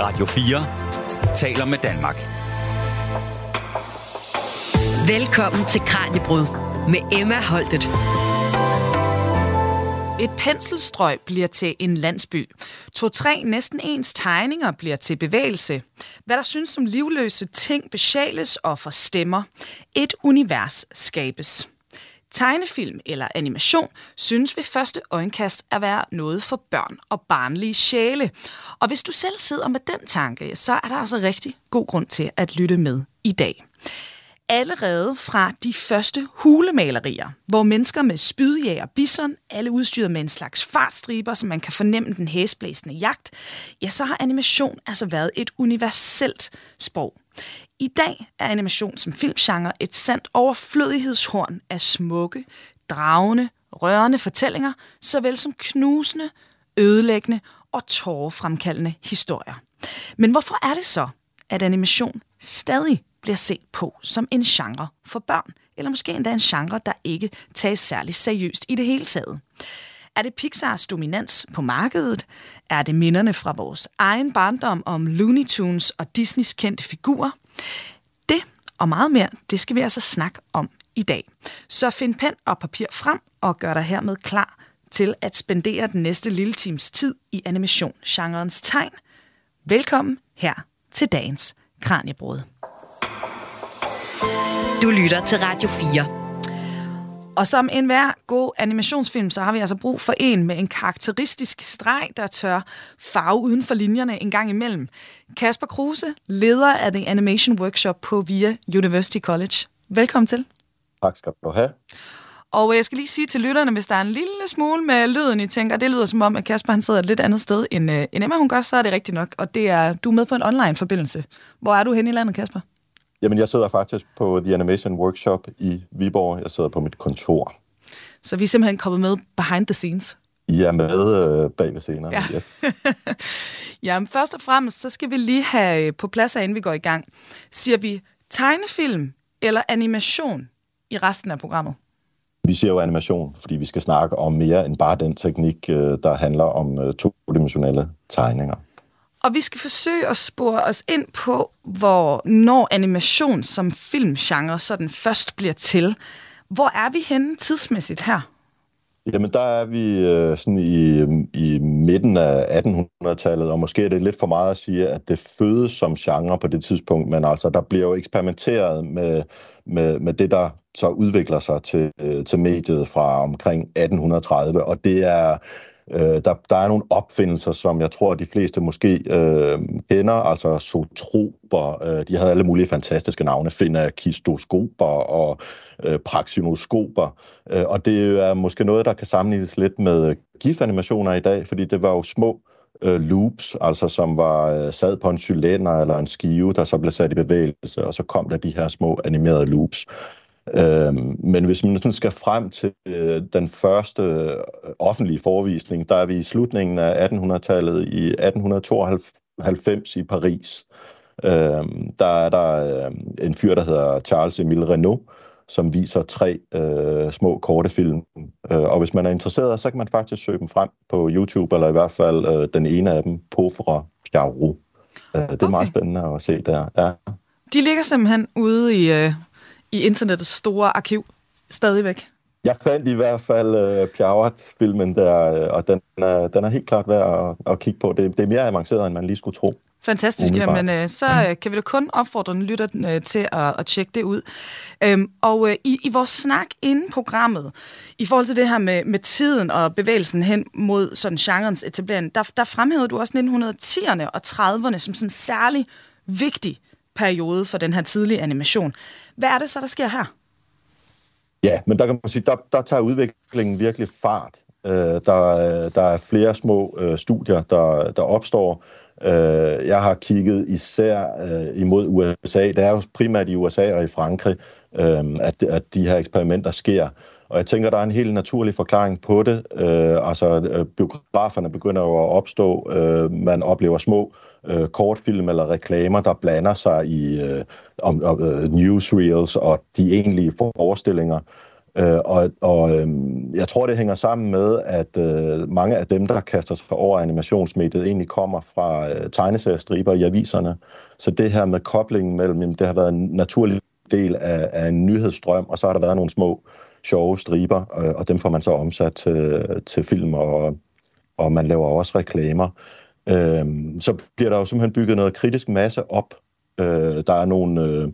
Radio 4 taler med Danmark. Velkommen til Kranjebrud med Emma Holtet. Et penselstrøg bliver til en landsby. To-tre næsten ens tegninger bliver til bevægelse. Hvad der synes som livløse ting besjæles og forstemmer. Et univers skabes. Tegnefilm eller animation synes ved første øjenkast at være noget for børn og barnlige sjæle. Og hvis du selv sidder med den tanke, så er der altså rigtig god grund til at lytte med i dag allerede fra de første hulemalerier, hvor mennesker med spydjæger og bison, alle udstyret med en slags fartstriber, så man kan fornemme den hæsblæsende jagt, ja, så har animation altså været et universelt sprog. I dag er animation som filmgenre et sandt overflødighedshorn af smukke, dragende, rørende fortællinger, såvel som knusende, ødelæggende og tårerfremkaldende historier. Men hvorfor er det så, at animation stadig bliver set på som en genre for børn, eller måske endda en genre, der ikke tages særlig seriøst i det hele taget. Er det Pixars dominans på markedet? Er det minderne fra vores egen barndom om Looney Tunes og Disneys kendte figurer? Det og meget mere, det skal vi altså snakke om i dag. Så find pen og papir frem og gør dig hermed klar til at spendere den næste lille times tid i animation-genrens tegn. Velkommen her til dagens Kranjebrud. Du lytter til Radio 4. Og som en hver god animationsfilm, så har vi altså brug for en med en karakteristisk streg, der tør farve uden for linjerne en gang imellem. Kasper Kruse, leder af The Animation Workshop på VIA University College. Velkommen til. Tak skal du have. Og jeg skal lige sige til lytterne, hvis der er en lille smule med lyden, I tænker, det lyder som om, at Kasper han sidder et lidt andet sted, end, øh, end Emma hun gør, så er det rigtigt nok. Og det er, du er med på en online-forbindelse. Hvor er du henne i landet, Kasper? Jamen, jeg sidder faktisk på The Animation Workshop i Viborg. Jeg sidder på mit kontor. Så vi er simpelthen kommet med behind the scenes? I er med øh, bag ved scenerne, ja. yes. Jamen, først og fremmest, så skal vi lige have på plads, inden vi går i gang. Siger vi tegnefilm eller animation i resten af programmet? Vi siger jo animation, fordi vi skal snakke om mere end bare den teknik, øh, der handler om øh, todimensionelle tegninger. Og vi skal forsøge at spore os ind på, hvor når animation som filmgenre sådan først bliver til. Hvor er vi henne tidsmæssigt her? Jamen, der er vi øh, sådan i, øh, i midten af 1800-tallet, og måske er det lidt for meget at sige, at det fødes som genre på det tidspunkt, men altså, der bliver jo eksperimenteret med, med, med det, der så udvikler sig til, øh, til mediet fra omkring 1830, og det er Øh, der, der er nogle opfindelser, som jeg tror, de fleste måske øh, kender, altså sotroper. Øh, de havde alle mulige fantastiske navne, finakistoskoper og øh, praxinoskoper. Øh, og det er måske noget, der kan sammenlignes lidt med GIF-animationer i dag, fordi det var jo små øh, loops, altså som var øh, sad på en cylinder eller en skive, der så blev sat i bevægelse, og så kom der de her små animerede loops. Øh, men hvis man sådan skal frem til øh, den første øh, offentlige forvisning, der er vi i slutningen af 1800-tallet i 1892 i Paris. Øh, der er der øh, en fyr, der hedder Charles Emile Renault, som viser tre øh, små korte film. Øh, og hvis man er interesseret, så kan man faktisk søge dem frem på YouTube, eller i hvert fald øh, den ene af dem, Pauvre Pierrot. Øh, det er okay. meget spændende at se der. Ja. De ligger simpelthen ude i, øh, i internettets store arkiv stadigvæk. Jeg fandt i hvert fald uh, Pjavart-filmen der, uh, og den er, den er helt klart værd at, at kigge på. Det, det er mere avanceret, end man lige skulle tro. Fantastisk, jamen øh, så øh, kan vi da kun opfordre den lytter øh, til at, at tjekke det ud. Øhm, og øh, i, i vores snak inden programmet, i forhold til det her med, med tiden og bevægelsen hen mod sådan genrens etablering, der, der fremhævede du også 1910'erne og 30'erne som sådan særlig vigtig periode for den her tidlige animation. Hvad er det så, der sker her? Ja, men der kan man sige, der, der tager udviklingen virkelig fart. Uh, der, øh, der er flere små øh, studier, der, der opstår. Uh, jeg har kigget især imod USA. Det er jo primært i USA og i Frankrig, uh, at, at de her eksperimenter sker. Og jeg tænker, der er en helt naturlig forklaring på det. Øh, altså, øh, biograferne begynder jo at opstå. Øh, man oplever små øh, kortfilm eller reklamer, der blander sig i øh, om, om, øh, newsreels og de egentlige forestillinger. Øh, og og øh, jeg tror, det hænger sammen med, at øh, mange af dem, der kaster sig over animationsmediet, egentlig kommer fra øh, tegneseriestriber i aviserne. Så det her med koblingen mellem, det har været en naturlig del af, af en nyhedsstrøm, og så har der været nogle små sjove striber, øh, og dem får man så omsat til, til film, og, og man laver også reklamer. Øh, så bliver der jo simpelthen bygget noget kritisk masse op. Øh, der er nogle... Øh,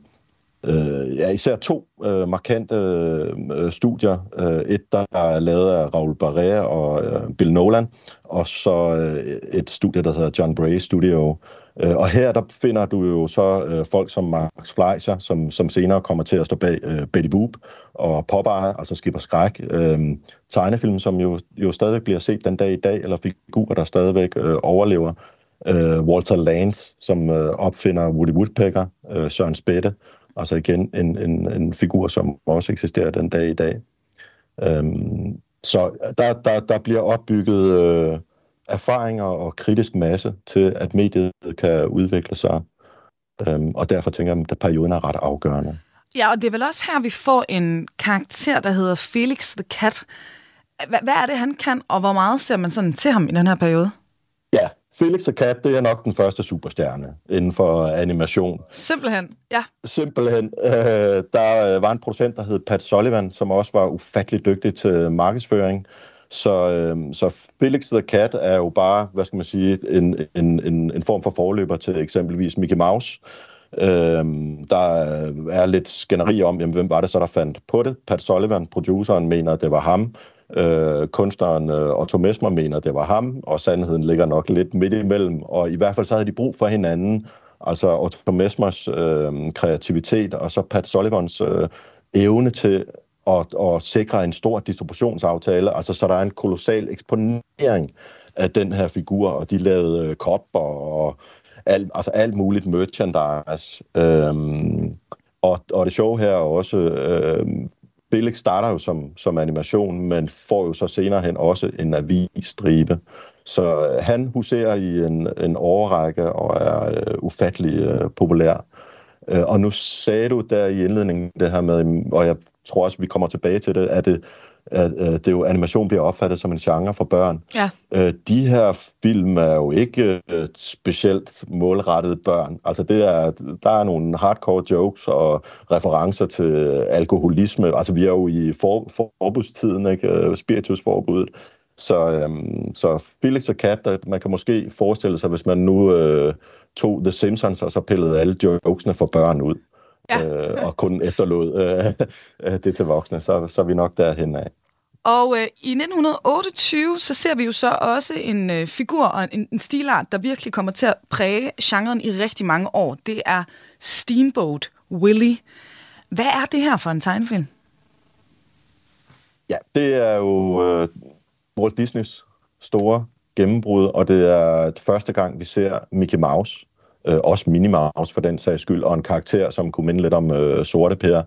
øh, ja, især to øh, markante øh, studier. Øh, et, der er lavet af Raoul Barré og øh, Bill Nolan, og så øh, et studie, der hedder John Bray Studio. Øh, og her der finder du jo så øh, folk som Max Fleischer, som, som senere kommer til at stå bag øh, Betty Boop og Popeye, altså Skipper Skræk. Øh, tegnefilm, som jo, jo stadigvæk bliver set den dag i dag, eller figurer, der stadigvæk øh, overlever. Øh, Walter Lance, som øh, opfinder Woody Woodpecker, øh, Søren Spætte, Altså igen en, en, en figur, som også eksisterer den dag i dag. Øh, så der, der, der bliver opbygget øh, erfaringer og kritisk masse til, at mediet kan udvikle sig. Øhm, og derfor tænker jeg, at perioden er ret afgørende. Ja, og det er vel også her, vi får en karakter, der hedder Felix the Cat. Hvad er det, han kan, og hvor meget ser man sådan til ham i den her periode? Ja, Felix og Kat, det er nok den første superstjerne inden for animation. Simpelthen, ja. Simpelthen. Øh, der var en producent, der hed Pat Sullivan, som også var ufattelig dygtig til markedsføring. Så, øh, så Felix the Cat er jo bare, hvad skal man sige, en, en, en, en form for forløber til eksempelvis Mickey Mouse. Øh, der er lidt skænderi om, jamen, hvem var det så, der fandt på det. Pat Sullivan, produceren, mener, det var ham. Øh, kunstneren øh, Otto Mesmer mener, det var ham, og sandheden ligger nok lidt midt imellem. Og i hvert fald så havde de brug for hinanden. Altså Otto Mesmers øh, kreativitet, og så Pat Sullivans øh, evne til at, at sikre en stor distributionsaftale, altså så der er en kolossal eksponering af den her figur, og de lavede øh, kopper og alt, altså alt muligt merchandise. Øhm, og, og det sjove her er også, øhm, Felix starter jo som, som animation, men får jo så senere hen også en avisstribe. Så øh, han huserer i en, en overrække og er øh, ufattelig øh, populær. Øh, og nu sagde du der i indledningen det her med, og jeg tror også, vi kommer tilbage til det, at det, at, at det jo animation bliver opfattet som en genre for børn. Ja. Øh, de her film er jo ikke øh, specielt målrettet børn. Altså det er, der er nogle hardcore jokes og referencer til alkoholisme. Altså vi er jo i for, forbudstiden, ikke? Øh, spiritusforbuddet. Så, øhm, så Felix og Kat, der, man kan måske forestille sig, hvis man nu øh, tog The Simpsons og så pillede alle jokesene for børn ud ja. øh, og kun efterlod øh, øh, det til voksne, så, så er vi nok derhen af. Og øh, i 1928, så ser vi jo så også en øh, figur og en, en stilart, der virkelig kommer til at præge genren i rigtig mange år. Det er Steamboat Willie. Hvad er det her for en tegnefilm? Ja, det er jo øh, Walt Disneys store gennembrud, og det er første gang, vi ser Mickey Mouse øh, også Mouse for den sags skyld, og en karakter, som kunne minde lidt om øh, Sorte Per.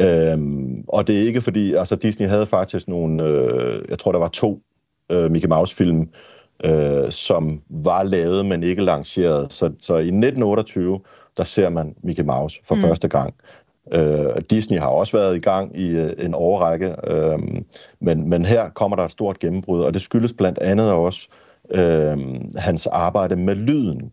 Øhm, og det er ikke fordi, altså Disney havde faktisk nogle, øh, jeg tror der var to øh, Mickey Mouse-film, øh, som var lavet, men ikke lanceret. Så, så i 1928, der ser man Mickey Mouse for mm. første gang. Øh, Disney har også været i gang i øh, en årrække, øh, men, men her kommer der et stort gennembrud, og det skyldes blandt andet også øh, hans arbejde med lyden.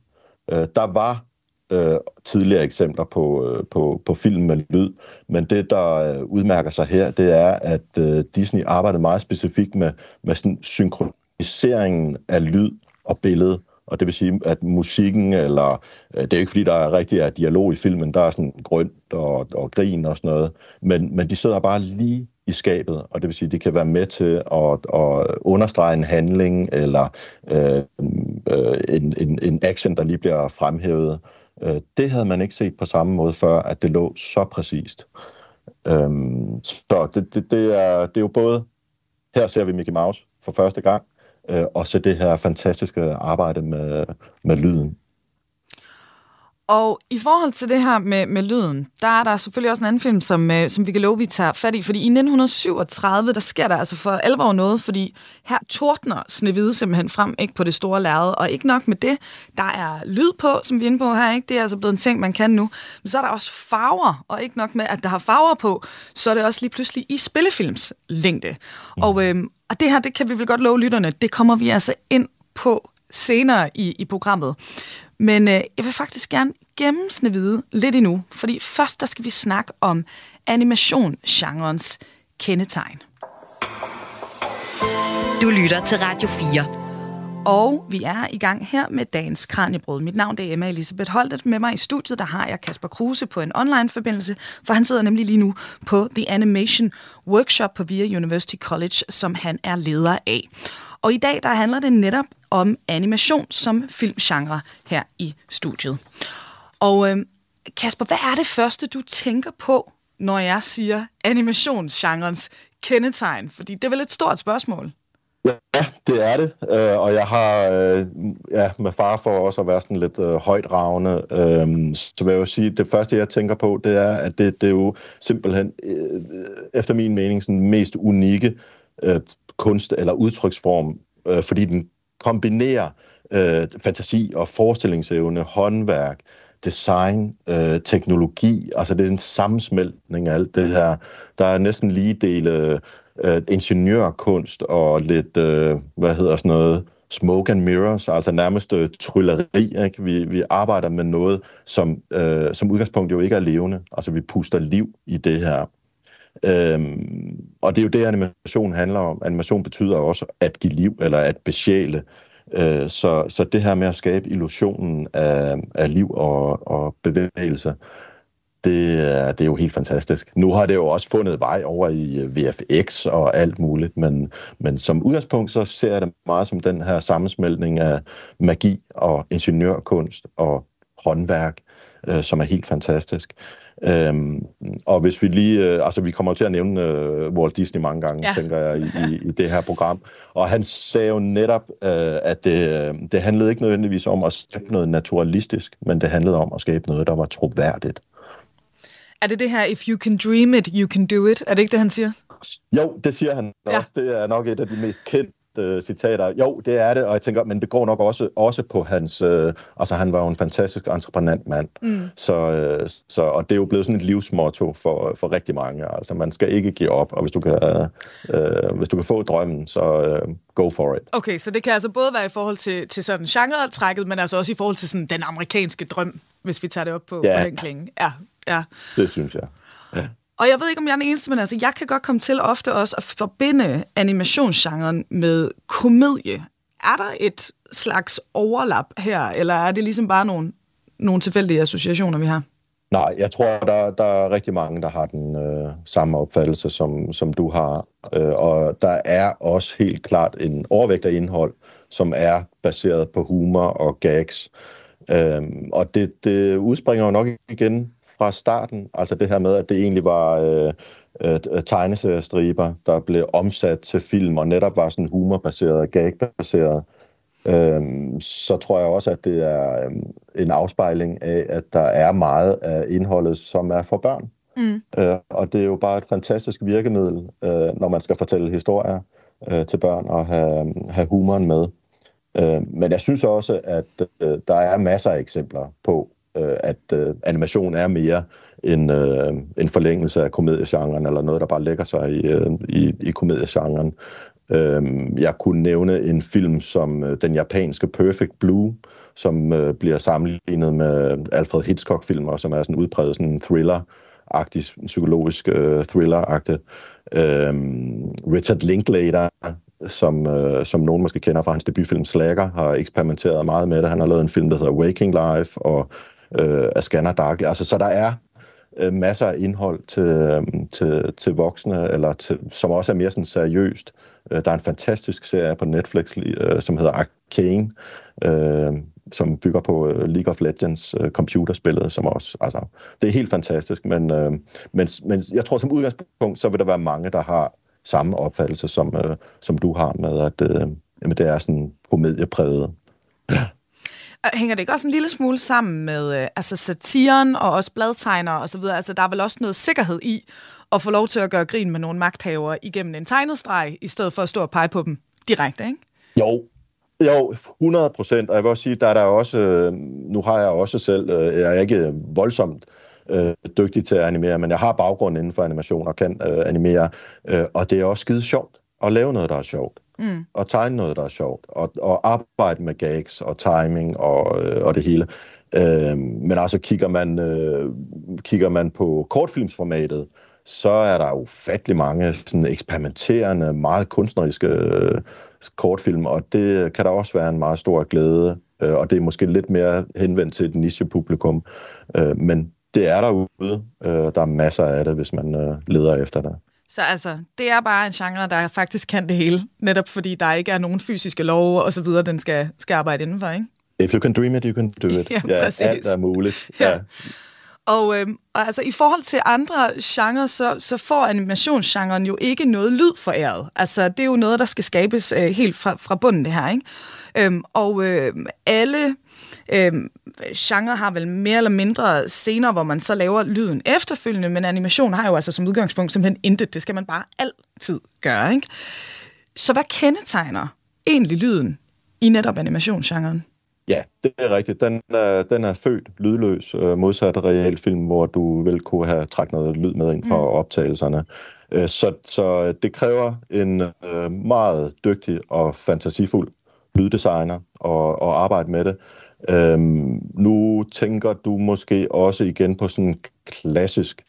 Øh, der var øh, tidligere eksempler på, øh, på, på film med lyd, men det, der øh, udmærker sig her, det er, at øh, Disney arbejdede meget specifikt med, med sådan synkroniseringen af lyd og billede. Og det vil sige, at musikken, eller øh, det er ikke fordi, der er rigtig er dialog i filmen, der er sådan grønt og, og grin og sådan noget, men, men de sidder bare lige i skabet, og det vil sige, at de kan være med til at, at understrege en handling eller øh, øh, en, en, en action, der lige bliver fremhævet. Øh, det havde man ikke set på samme måde før, at det lå så præcist. Øh, så det, det, det, er, det er jo både, her ser vi Mickey Mouse for første gang, øh, og så det her fantastiske arbejde med, med lyden. Og i forhold til det her med, med lyden, der er der selvfølgelig også en anden film, som, øh, som vi kan love, vi tager fat i. Fordi i 1937, der sker der altså for alvor noget, fordi her tordner Snevide simpelthen frem ikke på det store lærred. Og ikke nok med det, der er lyd på, som vi er inde på her. Ikke? Det er altså blevet en ting, man kan nu. Men så er der også farver, og ikke nok med, at der har farver på, så er det også lige pludselig i spillefilms længde. Mm. Og, øh, og det her, det kan vi vel godt love lytterne, det kommer vi altså ind på senere i, i programmet. Men øh, jeg vil faktisk gerne gennemsnevide lidt endnu, fordi først der skal vi snakke om animationsgenrens kendetegn. Du lytter til Radio 4. Og vi er i gang her med dagens Kranjebrød. Mit navn er Emma Elisabeth Holtet. Med mig i studiet, der har jeg Kasper Kruse på en online-forbindelse, for han sidder nemlig lige nu på The Animation Workshop på VIA University College, som han er leder af. Og i dag der handler det netop om animation som filmgenre her i studiet. Og øh, Kasper, hvad er det første, du tænker på, når jeg siger animationsgenrens kendetegn? Fordi det er vel et stort spørgsmål. Ja, det er det, øh, og jeg har øh, ja, med far for også at være sådan lidt øh, højt ravne, øh, så vil jeg jo sige, det første jeg tænker på, det er, at det, det er jo simpelthen, øh, efter min mening, sådan mest unikke øh, kunst- eller udtryksform, øh, fordi den kombinerer øh, fantasi og forestillingsevne, håndværk, design, øh, teknologi, altså det er en sammensmeltning af alt det her. Der er næsten lige dele øh, ingeniørkunst og lidt, øh, hvad hedder sådan noget, smoke and mirrors, altså nærmest øh, trylleri. Ikke? Vi, vi arbejder med noget, som øh, som udgangspunkt jo ikke er levende. Altså vi puster liv i det her. Øhm, og det er jo det, animation handler om. Animation betyder også at give liv, eller at besjæle. Øh, så, så det her med at skabe illusionen af, af liv og, og bevægelse, det er, det er jo helt fantastisk. Nu har det jo også fundet vej over i øh, VFX og alt muligt, men, men som udgangspunkt så ser jeg det meget som den her sammensmeltning af magi og ingeniørkunst og håndværk, øh, som er helt fantastisk. Øhm, og hvis vi lige, øh, altså vi kommer til at nævne øh, Walt Disney mange gange, ja. tænker jeg, i, i det her program. Og han sagde jo netop, øh, at det, øh, det handlede ikke nødvendigvis om at skabe noget naturalistisk, men det handlede om at skabe noget, der var troværdigt. Er det det her, if you can dream it, you can do it? Er det ikke det, han siger? Jo, det siger han ja. også. Det er nok et af de mest kendte øh, citater. Jo, det er det, og jeg tænker, men det går nok også, også på hans... Øh, altså, han var jo en fantastisk entreprenant mand. Mm. Så, øh, så, og det er jo blevet sådan et livsmotto for, for rigtig mange. Altså, man skal ikke give op, og hvis du kan, øh, hvis du kan få drømmen, så øh, go for it. Okay, så det kan altså både være i forhold til, til sådan genre-trækket, men altså også i forhold til sådan den amerikanske drøm, hvis vi tager det op på, ja. på den klinge. Ja, ja. Det synes jeg. Ja. Og jeg ved ikke, om jeg er den eneste, men altså, jeg kan godt komme til ofte også at forbinde animationsgenren med komedie. Er der et slags overlap her, eller er det ligesom bare nogle, nogle tilfældige associationer, vi har? Nej, jeg tror, der, der er rigtig mange, der har den øh, samme opfattelse, som, som du har. Øh, og der er også helt klart en overvægt af indhold, som er baseret på humor og gags. Øh, og det, det udspringer jo nok igen fra starten. Altså det her med, at det egentlig var øh, øh, tegneseriestriber, der blev omsat til film, og netop var sådan humorbaseret, gagbaseret. Øhm, så tror jeg også, at det er øhm, en afspejling af, at der er meget af indholdet, som er for børn. Mm. Øh, og det er jo bare et fantastisk virkemiddel, øh, når man skal fortælle historier øh, til børn og have, have humoren med. Øh, men jeg synes også, at øh, der er masser af eksempler på, øh, at øh, animation er mere en, øh, en forlængelse af komediegenren, eller noget, der bare lægger sig i, øh, i, i komediegenren. Øh, jeg kunne nævne en film som øh, den japanske Perfect Blue, som øh, bliver sammenlignet med Alfred Hitchcock-filmer, som er sådan udpræget sådan thriller-agtig, psykologisk øh, thriller-agtig. Øh, Richard Linklater, som, øh, som nogen måske kender fra hans debutfilm Slacker, har eksperimenteret meget med det. Han har lavet en film, der hedder Waking Life, og øh, af Scanner Darkly. Altså, så der er øh, masser af indhold til, øh, til, til voksne, eller til, som også er mere sådan seriøst. Øh, der er en fantastisk serie på Netflix, øh, som hedder Arcane, øh, som bygger på øh, League of Legends øh, computerspillet, som også, altså, det er helt fantastisk, men, øh, men, men jeg tror som udgangspunkt, så vil der være mange, der har samme opfattelse, som, øh, som du har med, at øh, jamen, det er sådan komediepræget. Ja. Hænger det ikke også en lille smule sammen med øh, altså satiren og også bladtegner og så videre? Altså, der er vel også noget sikkerhed i at få lov til at gøre grin med nogle magthavere igennem en tegnet streg, i stedet for at stå og pege på dem direkte, ikke? Jo, jo, 100 procent. Og jeg vil også sige, der er der også, øh, nu har jeg også selv, øh, jeg er ikke voldsomt øh, dygtig til at animere, men jeg har baggrund inden for animation og kan øh, animere, øh, og det er også skide sjovt at lave noget, der er sjovt. Mm. Og tegne noget, der er sjovt. Og, og arbejde med gags og timing og, øh, og det hele. Øh, men altså kigger man, øh, kigger man på kortfilmsformatet, så er der ufattelig mange sådan eksperimenterende, meget kunstneriske øh, kortfilm, og det kan der også være en meget stor glæde, øh, og det er måske lidt mere henvendt til et nichepublikum, øh, men det er derude. Øh, der er masser af det, hvis man øh, leder efter det. Så altså, det er bare en genre, der faktisk kan det hele, netop fordi der ikke er nogen fysiske love og så videre, den skal, skal arbejde indenfor, ikke? If you can dream it, you can do it. ja, ja præcis. alt er muligt. Ja. ja. Og, øhm, og altså, i forhold til andre genrer, så, så får animationsgenren jo ikke noget lyd foræret. Altså, det er jo noget, der skal skabes øh, helt fra, fra bunden, det her, ikke? Øhm, og øh, alle øh, genre har vel mere eller mindre scener, hvor man så laver lyden efterfølgende, men animation har jo altså som udgangspunkt simpelthen intet. Det skal man bare altid gøre, ikke? Så hvad kendetegner egentlig lyden i netop animationsgenren? Ja, det er rigtigt. Den er, den er født lydløs, øh, modsat realfilm, hvor du vil kunne have trækket noget lyd med ind fra mm. optagelserne. Øh, så, så det kræver en øh, meget dygtig og fantasifuld lyddesigner og, og arbejde med det. Øhm, nu tænker du måske også igen på sådan en klassisk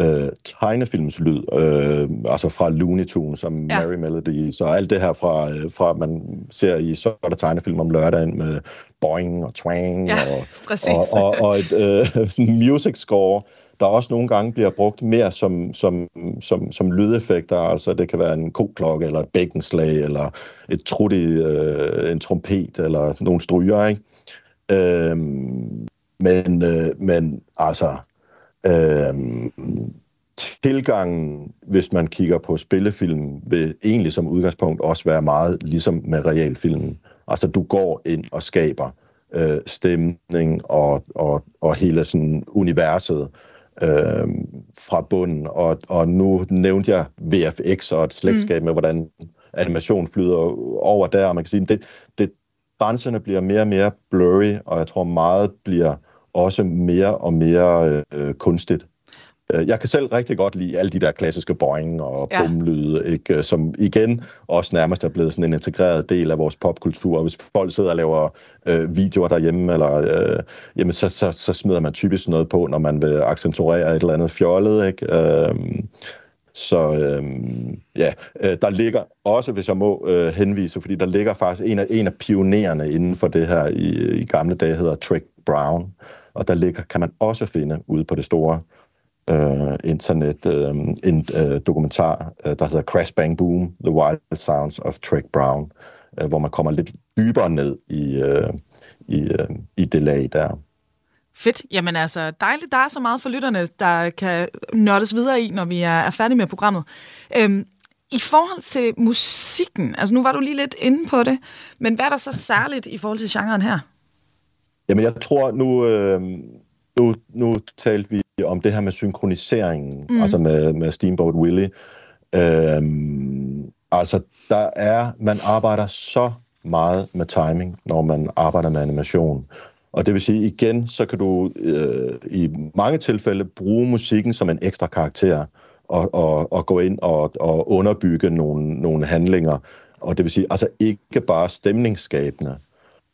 øh, tegnefilmslyd, øh, altså fra Looney Tunes som ja. Mary Melody, så alt det her fra, øh, fra man ser i der tegnefilm om lørdagen med boing og twang ja, og, og, og, og et øh, music score, der også nogle gange bliver brugt mere som, som, som, som lydeffekter, altså det kan være en koklokke, eller et bækkenslag, eller et trut i øh, en trompet, eller nogle stryger, ikke? Øhm, men, øh, men altså, øh, tilgangen, hvis man kigger på spillefilm, vil egentlig som udgangspunkt også være meget ligesom med realfilmen. Altså, du går ind og skaber øh, stemning og, og, og hele sådan universet øh, fra bunden. Og, og nu nævnte jeg VFX og et slægtskab mm. med, hvordan animation flyder over der, og man kan sige, det, det, grænserne bliver mere og mere blurry, og jeg tror meget bliver også mere og mere øh, kunstigt. Øh, jeg kan selv rigtig godt lide alle de der klassiske boing og ja. bumlyde, ikke? som igen også nærmest er blevet sådan en integreret del af vores popkultur. Hvis folk sidder og laver øh, videoer derhjemme, eller, øh, jamen så, så, så smider man typisk noget på, når man vil accentuere et eller andet fjollet. Ikke? Øh, så øh, ja, øh, der ligger også, hvis jeg må øh, henvise, fordi der ligger faktisk en af, en af pionererne inden for det her i, i gamle dage, hedder Trick Brown, og der ligger, kan man også finde ude på det store øh, internet øh, en øh, dokumentar, øh, der hedder Crash Bang Boom, The Wild Sounds of Trick Brown, øh, hvor man kommer lidt dybere ned i, øh, i, øh, i det lag der. Fedt. Jamen altså, dejligt, der er så meget for lytterne, der kan nørdes videre i, når vi er, er færdige med programmet. Øhm, I forhold til musikken, altså nu var du lige lidt inde på det, men hvad er der så særligt i forhold til genren her? Jamen jeg tror, nu, øh, nu, nu talte vi om det her med synkroniseringen, mm. altså med, med Steamboat Willie. Øhm, altså, der er, man arbejder så meget med timing, når man arbejder med animation. Og det vil sige, igen, så kan du øh, i mange tilfælde bruge musikken som en ekstra karakter og, og, og gå ind og, og underbygge nogle, nogle handlinger. Og det vil sige, altså ikke bare stemningsskabende,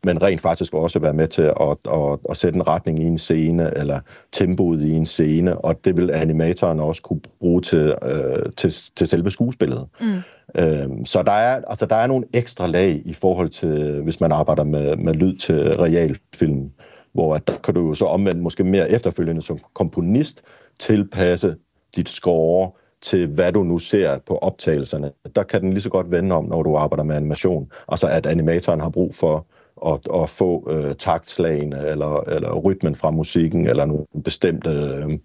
men rent faktisk også være med til at, at, at sætte en retning i en scene, eller tempoet i en scene, og det vil animatoren også kunne bruge til, øh, til, til selve skuespillet. Mm. Øhm, så der er, altså, der er nogle ekstra lag i forhold til, hvis man arbejder med, med lyd til realfilm, hvor at der kan du jo så omvendt måske mere efterfølgende som komponist tilpasse dit score til, hvad du nu ser på optagelserne. Der kan den lige så godt vende om, når du arbejder med animation. Altså at animatoren har brug for at, at få øh, taktslagene eller, eller rytmen fra musikken eller nogle bestemte øh,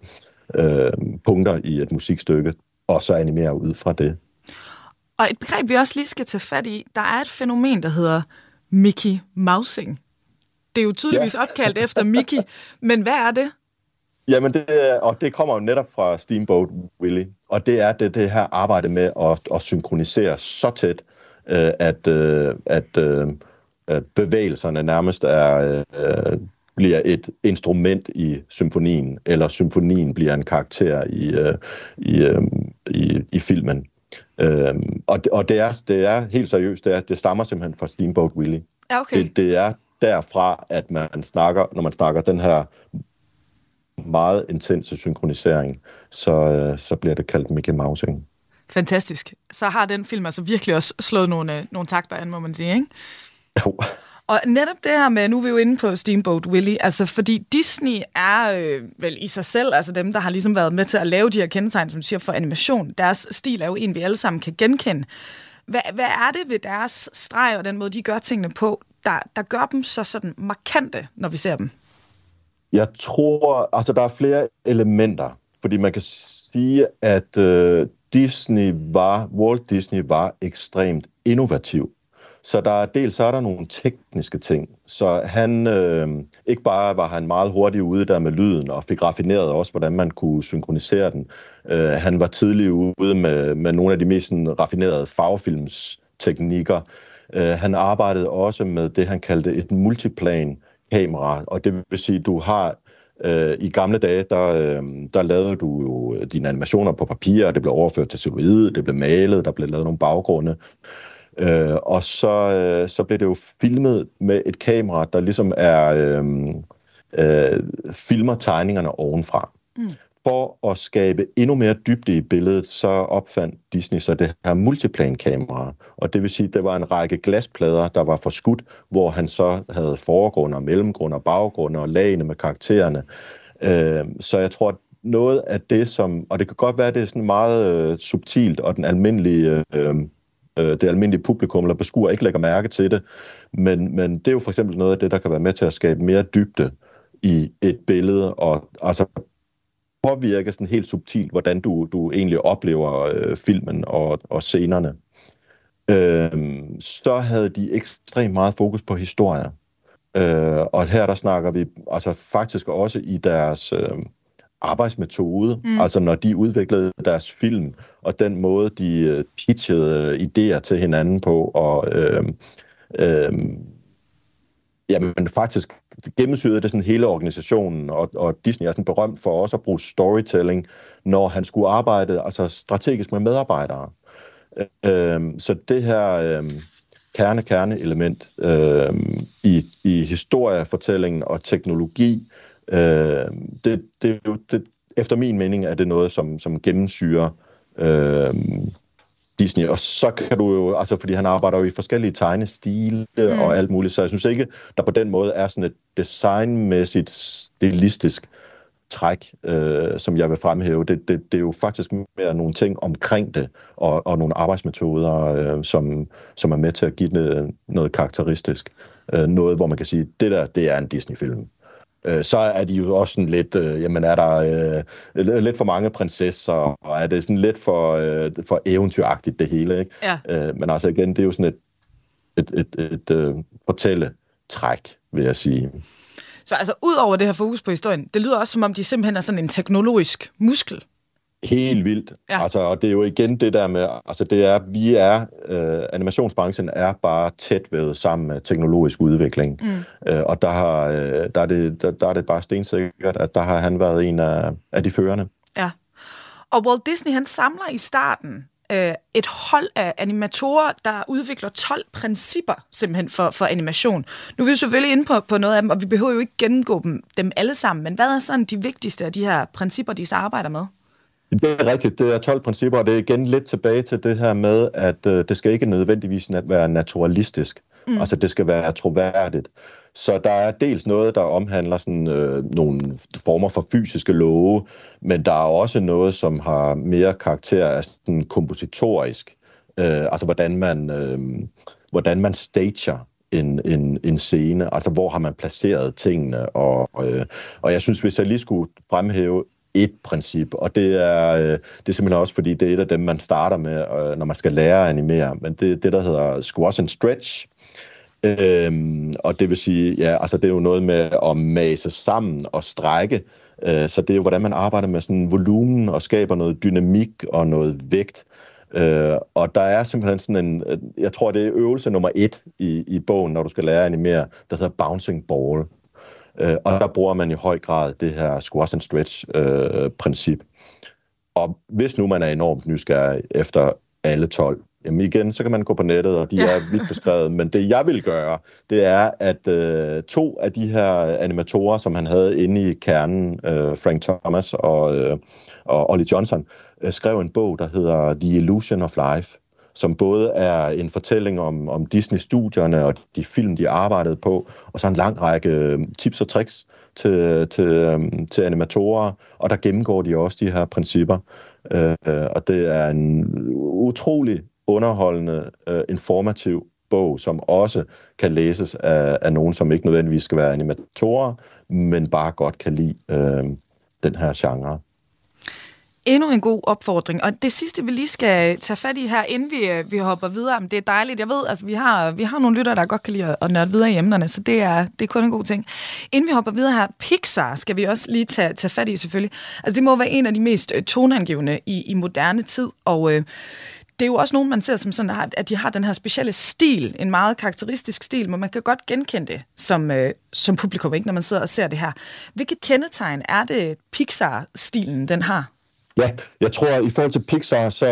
øh, punkter i et musikstykke, og så animere ud fra det. Og et begreb, vi også lige skal tage fat i, der er et fænomen, der hedder Mickey Mousing. Det er jo tydeligvis ja. opkaldt efter Mickey, men hvad er det? Jamen, det, og det kommer jo netop fra Steamboat Willie, og det er det, det her arbejde med at, at synkronisere så tæt, øh, at, øh, at, øh, at bevægelserne nærmest er, øh, bliver et instrument i symfonien, eller symfonien bliver en karakter i, øh, i, øh, i, i filmen. Øh, og det, og det, er, det er helt seriøst, det, er, det stammer simpelthen fra Steamboat Willie. Ja, okay. det, det er derfra, at man snakker, når man snakker den her meget intense synkronisering, så, øh, så bliver det kaldt Mickey Mousing. Fantastisk. Så har den film altså virkelig også slået nogle, øh, nogle takter an, må man sige, ikke? Jo. Og netop det her med, nu er vi jo inde på Steamboat Willie, altså fordi Disney er øh, vel i sig selv, altså dem, der har ligesom været med til at lave de her kendetegn, som du siger, for animation. Deres stil er jo en, vi alle sammen kan genkende. Hvad, hvad er det ved deres streg og den måde, de gør tingene på, der, der gør dem så sådan markante, når vi ser dem? Jeg tror, altså der er flere elementer, fordi man kan sige, at øh, Disney var, Walt Disney var ekstremt innovativ. Så der er dels så er der nogle tekniske ting. Så han øh, ikke bare var han meget hurtig ude der med lyden og fik raffineret også, hvordan man kunne synkronisere den. Øh, han var tidlig ude med, med nogle af de mest raffinerede farvefilmsteknikker. Øh, han arbejdede også med det, han kaldte et multiplan kamera, og det vil sige, at du har øh, i gamle dage, der, øh, der lavede du jo øh, dine animationer på papir, og det blev overført til celluloid, det blev malet, der blev lavet nogle baggrunde, øh, og så, øh, så blev det jo filmet med et kamera, der ligesom er øh, øh, filmer tegningerne ovenfra. Mm for at skabe endnu mere dybde i billedet, så opfandt Disney så det her multiplan-kamera. Og det vil sige, at det var en række glasplader, der var forskudt, hvor han så havde forgrund og mellemgrund og baggrund og lagene med karaktererne. Øh, så jeg tror, at noget af det, som... Og det kan godt være, at det er sådan meget øh, subtilt, og den almindelige... Øh, øh, det almindelige publikum eller beskuer ikke lægger mærke til det. Men, men det er jo for eksempel noget af det, der kan være med til at skabe mere dybde i et billede, og altså påvirke sådan helt subtilt, hvordan du, du egentlig oplever øh, filmen og, og scenerne. Øh, så havde de ekstremt meget fokus på historier. Øh, og her der snakker vi altså faktisk også i deres øh, arbejdsmetode, mm. altså når de udviklede deres film, og den måde, de øh, pitchede øh, idéer til hinanden på, og øh, øh, Jamen faktisk gennemsyrede det sådan hele organisationen, og, og Disney er sådan berømt for også at bruge storytelling, når han skulle arbejde altså strategisk med medarbejdere. Øhm, så det her øhm, kerne-kerne-element øhm, i, i historiefortællingen og teknologi, øhm, det, det, det, efter min mening er det noget, som, som gennemsyrer øhm, Disney, og så kan du jo, altså fordi han arbejder jo i forskellige tegnestile mm. og alt muligt, så jeg synes ikke, der på den måde er sådan et designmæssigt, stilistisk træk, øh, som jeg vil fremhæve. Det, det, det er jo faktisk mere nogle ting omkring det, og, og nogle arbejdsmetoder, øh, som, som er med til at give det noget karakteristisk. Øh, noget, hvor man kan sige, det der, det er en Disney-film øh, så er de jo også sådan lidt, øh, jamen er der øh, lidt for mange prinsesser, og er det sådan lidt for, øh, for eventyragtigt det hele, ikke? Ja. Øh, men altså igen, det er jo sådan et, et, et, et, et øh, fortælletræk, vil jeg sige. Så altså, ud over det her fokus på historien, det lyder også som om, de simpelthen er sådan en teknologisk muskel. Helt vildt. Ja. Altså, og det er jo igen det der med, altså det er, vi er, øh, animationsbranchen er bare tæt ved sammen med teknologisk udvikling. Mm. Øh, og der, har, øh, der, er det, der, der er det bare stensikkert, at der har han været en af, af de førende. Ja. Og Walt Disney, han samler i starten øh, et hold af animatorer, der udvikler 12 principper simpelthen for, for animation. Nu er vi selvfølgelig inde på, på noget af dem, og vi behøver jo ikke gennemgå dem, dem alle sammen, men hvad er sådan de vigtigste af de her principper, de så arbejder med? Det er rigtigt. Det er 12 principper, og det er igen lidt tilbage til det her med, at øh, det skal ikke nødvendigvis være naturalistisk. Mm. Altså, det skal være troværdigt. Så der er dels noget, der omhandler sådan, øh, nogle former for fysiske love, men der er også noget, som har mere karakter af sådan kompositorisk. Øh, altså, hvordan man, øh, hvordan man stager en, en, en scene, altså hvor har man placeret tingene, og, øh, og jeg synes, hvis jeg lige skulle fremhæve et princip, og det er, øh, det er simpelthen også, fordi det er et af dem, man starter med, øh, når man skal lære at animere, men det er det, der hedder squash and stretch, Øhm, og det vil sige, ja, altså det er jo noget med at mase sammen og strække. Øh, så det er jo, hvordan man arbejder med sådan volumen og skaber noget dynamik og noget vægt. Øh, og der er simpelthen sådan en, øh, jeg tror, det er øvelse nummer et i, i bogen, når du skal lære at animere, der hedder bouncing ball. Øh, og der bruger man i høj grad det her squash and stretch øh. Og hvis nu man er enormt nysgerrig efter alle 12, jamen igen, så kan man gå på nettet, og de er vidt beskrevet. Men det jeg vil gøre, det er, at øh, to af de her animatorer, som han havde inde i kernen, øh, Frank Thomas og, øh, og Ollie Johnson, øh, skrev en bog, der hedder The Illusion of Life som både er en fortælling om, om Disney-studierne og de film, de arbejdede på, og så en lang række øh, tips og tricks til, til, øh, til animatorer, og der gennemgår de også de her principper. Øh, og det er en utrolig underholdende, øh, informativ bog, som også kan læses af, af nogen, som ikke nødvendigvis skal være animatorer, men bare godt kan lide øh, den her genre. Endnu en god opfordring. Og det sidste, vi lige skal tage fat i her, inden vi, øh, vi hopper videre, det er dejligt. Jeg ved, altså, vi har, vi har nogle lyttere, der godt kan lide at, nørde videre i emnerne, så det er, det er kun en god ting. Inden vi hopper videre her, Pixar skal vi også lige tage, tage fat i selvfølgelig. Altså, det må være en af de mest øh, tonangivende i, i moderne tid, og øh, det er jo også nogen, man ser som sådan, at de har den her specielle stil, en meget karakteristisk stil, men man kan godt genkende det som, øh, som publikum, ikke, når man sidder og ser det her. Hvilket kendetegn er det Pixar-stilen, den har? Ja, jeg tror, at i forhold til Pixar, så,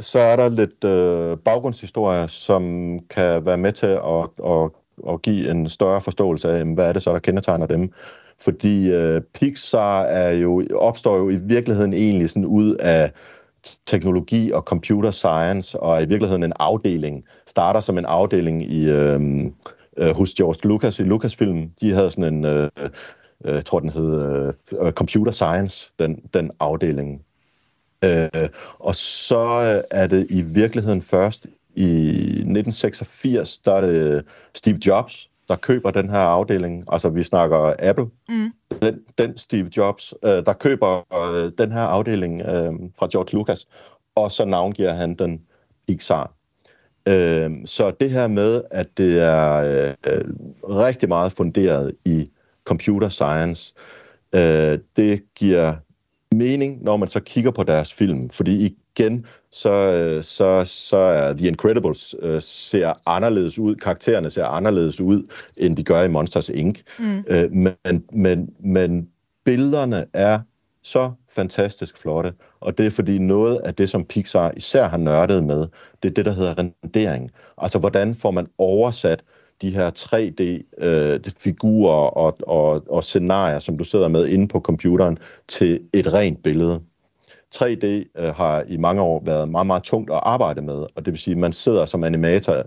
så er der lidt øh, baggrundshistorie, som kan være med til at, at, at give en større forståelse af, hvad er det så, der kendetegner dem. Fordi øh, Pixar er jo, opstår jo i virkeligheden egentlig sådan ud af teknologi og computer science, og er i virkeligheden en afdeling. Starter som en afdeling i, øh, øh hos George Lucas i Lucasfilm. De havde sådan en, øh, øh jeg tror den hed uh, Computer Science, den, den afdeling. Øh, og så er det i virkeligheden først i 1986, der er det Steve Jobs, der køber den her afdeling. Altså vi snakker Apple. Mm. Den, den Steve Jobs, øh, der køber øh, den her afdeling øh, fra George Lucas, og så navngiver han den Pixar. Øh, så det her med, at det er øh, rigtig meget funderet i computer science, øh, det giver mening, når man så kigger på deres film. Fordi igen, så, så, så er The Incredibles uh, ser anderledes ud, karaktererne ser anderledes ud, end de gør i Monsters Inc. Mm. Uh, men, men, men billederne er så fantastisk flotte, og det er fordi noget af det, som Pixar især har nørdet med, det er det, der hedder rendering. Altså, hvordan får man oversat de her 3D-figurer øh, og, og, og scenarier, som du sidder med inde på computeren, til et rent billede. 3D øh, har i mange år været meget, meget tungt at arbejde med, og det vil sige, at man sidder som animator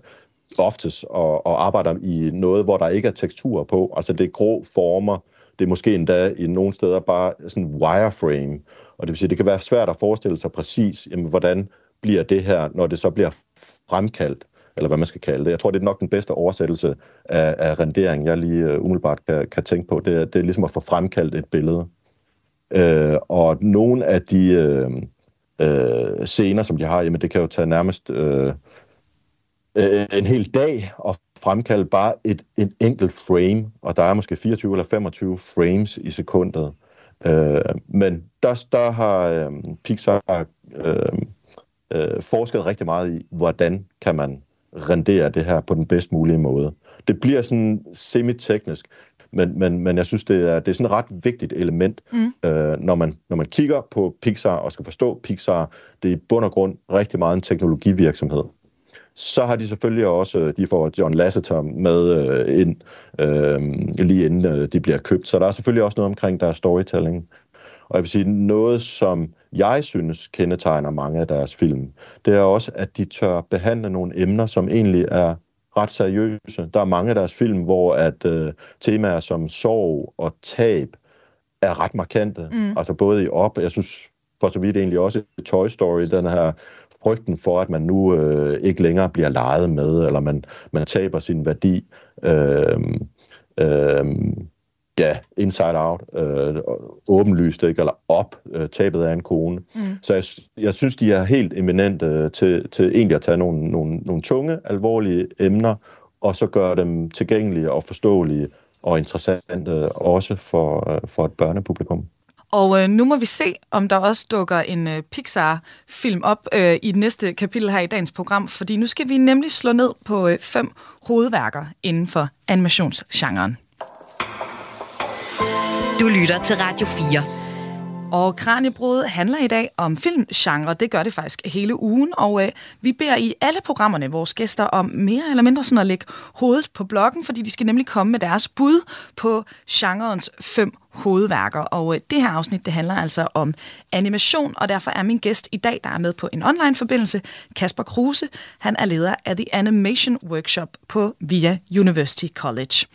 oftest og, og arbejder i noget, hvor der ikke er teksturer på. Altså det er grå former, det er måske endda i nogle steder bare sådan wireframe, og det vil sige, det kan være svært at forestille sig præcis, jamen, hvordan bliver det her, når det så bliver fremkaldt eller hvad man skal kalde det. Jeg tror, det er nok den bedste oversættelse af, af rendering, jeg lige øh, umiddelbart kan, kan tænke på. Det, er, det er ligesom at få fremkaldt et billede. Øh, og nogle af de øh, øh, scener, som de har, jamen det kan jo tage nærmest øh, øh en hel dag at fremkalde bare et, en enkelt frame, og der er måske 24 eller 25 frames i sekundet. Øh, men der, der har øh, Pixar øh, øh, forsket rigtig meget i, hvordan kan man rendere det her på den bedst mulige måde. Det bliver sådan semi-teknisk, men, men, men jeg synes, det er, det er sådan et ret vigtigt element, mm. øh, når, man, når man kigger på Pixar og skal forstå Pixar. Det er i bund og grund rigtig meget en teknologivirksomhed. Så har de selvfølgelig også, de får John Lasseter med øh, ind, øh, lige inden øh, de bliver købt. Så der er selvfølgelig også noget omkring deres storytelling. Og jeg vil sige, noget som jeg synes kendetegner mange af deres film, det er også, at de tør behandle nogle emner, som egentlig er ret seriøse. Der er mange af deres film, hvor at øh, temaer som sorg og tab er ret markante. Mm. Altså både i op, jeg synes for så vidt egentlig også i Toy Story, den her frygten for, at man nu øh, ikke længere bliver leget med, eller man, man taber sin værdi. Øh, øh, ja, inside out, øh, åbenlyst, ikke? eller op, øh, tabet af en kone. Mm. Så jeg, jeg synes, de er helt eminente øh, til, til egentlig at tage nogle, nogle, nogle tunge, alvorlige emner, og så gøre dem tilgængelige og forståelige og interessante også for, for et børnepublikum. Og øh, nu må vi se, om der også dukker en øh, Pixar-film op øh, i det næste kapitel her i dagens program, fordi nu skal vi nemlig slå ned på øh, fem hovedværker inden for animationsgenren. Du lytter til Radio 4. Og Kranjebrud handler i dag om filmgenre. Det gør det faktisk hele ugen, og øh, vi beder i alle programmerne vores gæster om mere eller mindre sådan at lægge hovedet på blokken, fordi de skal nemlig komme med deres bud på genrens fem hovedværker. Og øh, det her afsnit, det handler altså om animation, og derfor er min gæst i dag, der er med på en online-forbindelse, Kasper Kruse. Han er leder af The Animation Workshop på VIA University College.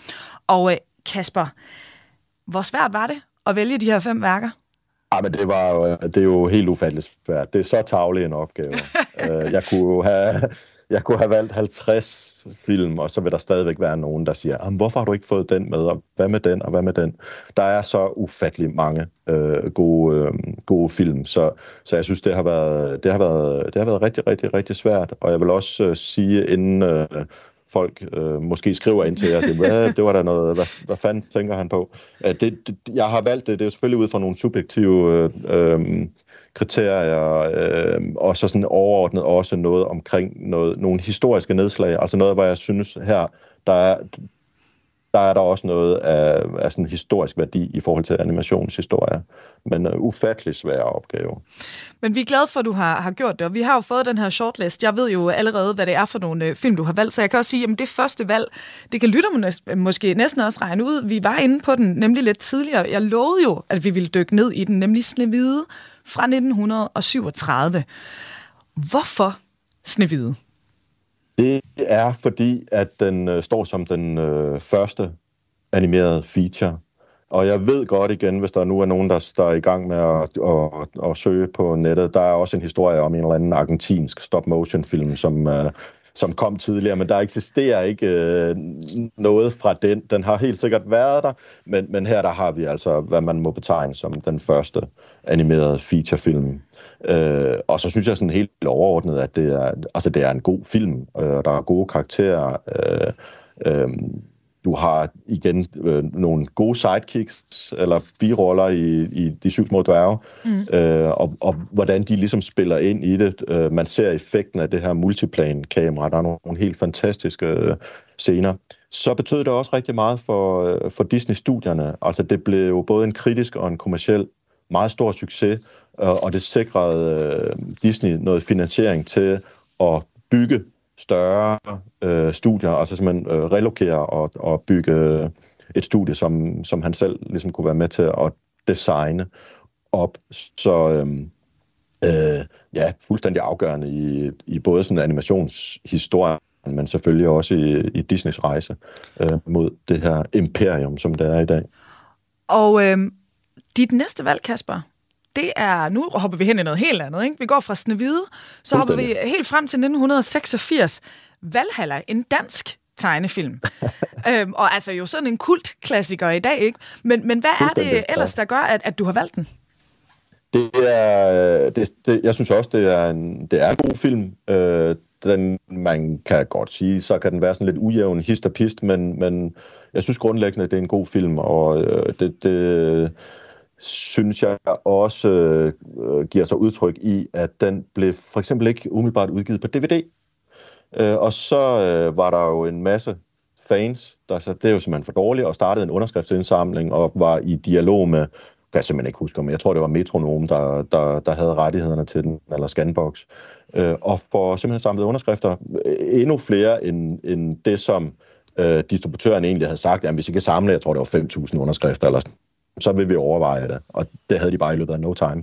Og øh, Kasper, hvor svært var det at vælge de her fem værker? Ja, men det, var jo, det er jo helt ufatteligt svært. Det er så tavlig en opgave. Øh, jeg, kunne jo have, jeg kunne have valgt 50 film, og så vil der stadigvæk være nogen, der siger, hvorfor har du ikke fået den med, og hvad med den, og hvad med den? Der er så ufattelig mange øh, gode, øh, gode film, så, så jeg synes, det har, været, det, har været, det har været rigtig, rigtig, rigtig svært. Og jeg vil også øh, sige, inden... Øh, folk øh, måske skriver ind til jer, og hvad, det var der noget, hvad, hvad fanden tænker han på? Øh, det, det, jeg har valgt det, det er selvfølgelig ud fra nogle subjektive øh, øh, kriterier, øh, og så sådan overordnet også noget omkring noget, nogle historiske nedslag, altså noget, hvor jeg synes her, der er, der er der også noget af, af sådan historisk værdi i forhold til animationshistorie. Men uh, ufattelig svær opgave. Men vi er glade for, at du har, har gjort det, og vi har jo fået den her shortlist. Jeg ved jo allerede, hvad det er for nogle øh, film, du har valgt, så jeg kan også sige, at det første valg, det kan lytterne måske næsten også regne ud. Vi var inde på den nemlig lidt tidligere. Jeg lovede jo, at vi ville dykke ned i den, nemlig Snevide fra 1937. Hvorfor Snevide? Det er fordi, at den øh, står som den øh, første animerede feature. Og jeg ved godt igen, hvis der nu er nogen, der, der er i gang med at, at, at søge på nettet, der er også en historie om en eller anden argentinsk stop-motion-film, som, øh, som kom tidligere, men der eksisterer ikke øh, noget fra den. Den har helt sikkert været der, men, men her der har vi altså, hvad man må betegne som den første animerede featurefilm Øh, og så synes jeg sådan helt overordnet, at det er, altså det er en god film, øh, der er gode karakterer. Øh, øh, du har igen øh, nogle gode sidekicks, eller biroller i, i De Syv Små Dværge, mm. øh, og, og hvordan de ligesom spiller ind i det. Øh, man ser effekten af det her multiplane-kamera. Der er nogle, nogle helt fantastiske øh, scener. Så betød det også rigtig meget for, øh, for Disney-studierne. Altså det blev både en kritisk og en kommersiel meget stor succes, og det sikrede øh, Disney noget finansiering til at bygge større øh, studier, altså simpelthen øh, relokere og, og bygge øh, et studie, som, som han selv ligesom kunne være med til at designe op. Så øh, øh, ja, fuldstændig afgørende i, i både sådan animationshistorie, men selvfølgelig også i, i Disneys rejse øh, mod det her imperium, som det er i dag. Og øh, dit næste valg, Kasper, det er, nu hopper vi hen i noget helt andet, ikke? Vi går fra Snevide, så hopper vi helt frem til 1986. Valhalla, en dansk tegnefilm. øhm, og altså jo sådan en kultklassiker i dag, ikke? Men, men hvad er det ellers, der gør, at, at du har valgt den? Det er, det, det, jeg synes også, det er en, det er en god film. Øh, den, man kan godt sige, så kan den være sådan lidt ujævn, hist og pist, men, men jeg synes grundlæggende, det er en god film, og øh, det, det, synes jeg også øh, giver sig udtryk i, at den blev for eksempel ikke umiddelbart udgivet på DVD. Øh, og så øh, var der jo en masse fans, der sagde, det er jo simpelthen for dårligt, og startede en underskriftsindsamling og var i dialog med, kan jeg simpelthen ikke huske, men jeg tror, det var Metronome, der, der, der havde rettighederne til den, eller Scanbox, øh, og for simpelthen samlet underskrifter øh, endnu flere end, end det, som øh, distributøren egentlig havde sagt, at hvis I kan samle, jeg tror, det var 5.000 underskrifter eller sådan så vil vi overveje det. Og det havde de bare i løbet af no time.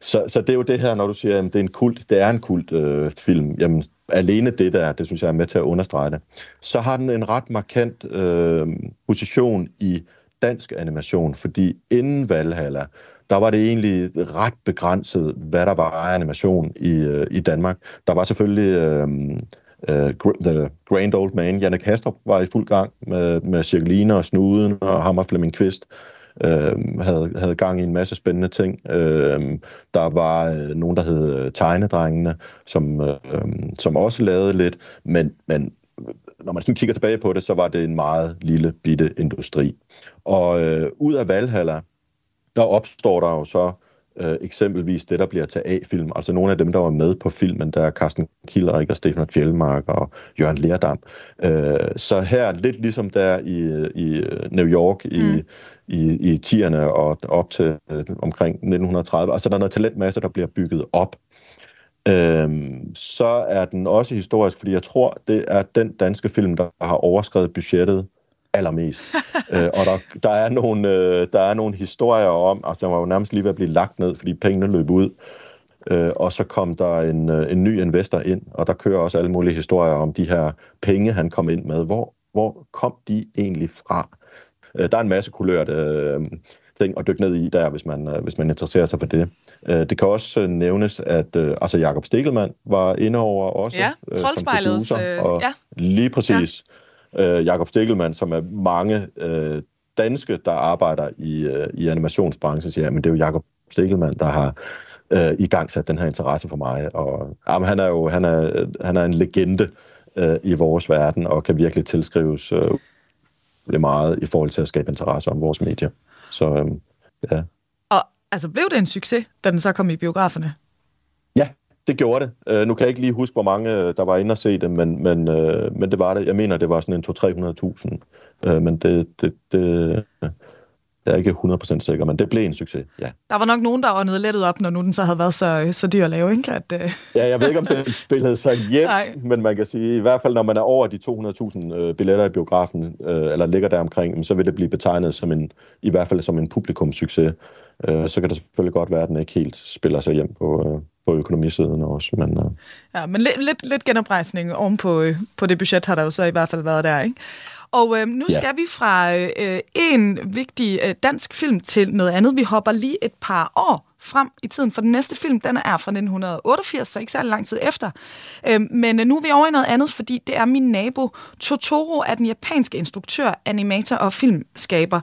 Så, så det er jo det her, når du siger, at det er en kult, det er en kult øh, film. Jamen, alene det der, det synes jeg er med til at understrege det. Så har den en ret markant øh, position i dansk animation, fordi inden Valhalla, der var det egentlig ret begrænset, hvad der var af animation i, øh, i Danmark. Der var selvfølgelig øh, øh, The Grand Old Man, Janne Kastrup, var i fuld gang med, med Cirkeline og Snuden og Hammer Flemming Kvist øh, havde, havde gang i en masse spændende ting. Øh, der var øh, nogen, der hed øh, Tegnedrengene, som, øh, som også lavede lidt, men, men øh, når man sådan kigger tilbage på det, så var det en meget lille bitte industri. Og øh, ud af Valhalla, der opstår der jo så øh, eksempelvis det, der bliver til A-film, altså nogle af dem, der var med på filmen, der er Carsten Kilderik og Stefan Fjellmark og Jørgen Lerdam. Øh, så her, lidt ligesom der i, i øh, New York i, mm i, i 10'erne og op til øh, omkring 1930, altså der er noget talentmasse, der bliver bygget op. Øhm, så er den også historisk, fordi jeg tror, det er den danske film, der har overskrevet budgettet allermest. øh, og der, der, er nogle, øh, der er nogle historier om, altså der var jo nærmest lige ved at blive lagt ned, fordi pengene løb ud. Øh, og så kom der en, øh, en ny investor ind, og der kører også alle mulige historier om de her penge, han kom ind med. Hvor, hvor kom de egentlig fra? Øh, der er en masse kulørte øh, ting at dykke ned i der, hvis man, øh, hvis man interesserer sig for det. Øh, det kan også øh, nævnes, at øh, altså Jakob Stikkelmann var inde over også. Ja, øh, som producer, og ja. Lige præcis. Ja øh, Jakob Stikkelmann, som er mange øh, danske, der arbejder i, øh, i animationsbranchen, siger, men det er jo Jakob Stikkelmann, der har øh, i gang sat den her interesse for mig. Og jamen, han er jo han er, han er en legende øh, i vores verden, og kan virkelig tilskrives øh, meget i forhold til at skabe interesse om vores medier. Så øh, ja. Og altså, blev det en succes, da den så kom i biograferne? det gjorde det. Uh, nu kan jeg ikke lige huske, hvor mange øh, der var inde og se det, men, men, uh, men det var det. Jeg mener, det var sådan en 200-300.000. Uh, men det, det, det, jeg er ikke 100% sikker, men det blev en succes, ja. Der var nok nogen, der var lettet op, når nu den så havde været så, så dyr at lave, ikke? At, uh... Ja, jeg ved ikke, om det spillede sig hjem, Nej. men man kan sige, i hvert fald når man er over de 200.000 billetter i biografen, eller ligger der omkring, så vil det blive betegnet som en, i hvert fald som en publikumssucces. så kan det selvfølgelig godt være, at den ikke helt spiller sig hjem på, på økonomisiden også. Men, uh... Ja, men lidt, lidt, lidt genoprejsning oven på, øh, på det budget har der jo så i hvert fald været der, ikke? Og øh, nu ja. skal vi fra øh, en vigtig øh, dansk film til noget andet. Vi hopper lige et par år frem i tiden, for den næste film, den er fra 1988, så ikke særlig lang tid efter. Øh, men øh, nu er vi over i noget andet, fordi det er min nabo. Totoro er den japanske instruktør, animator og filmskaber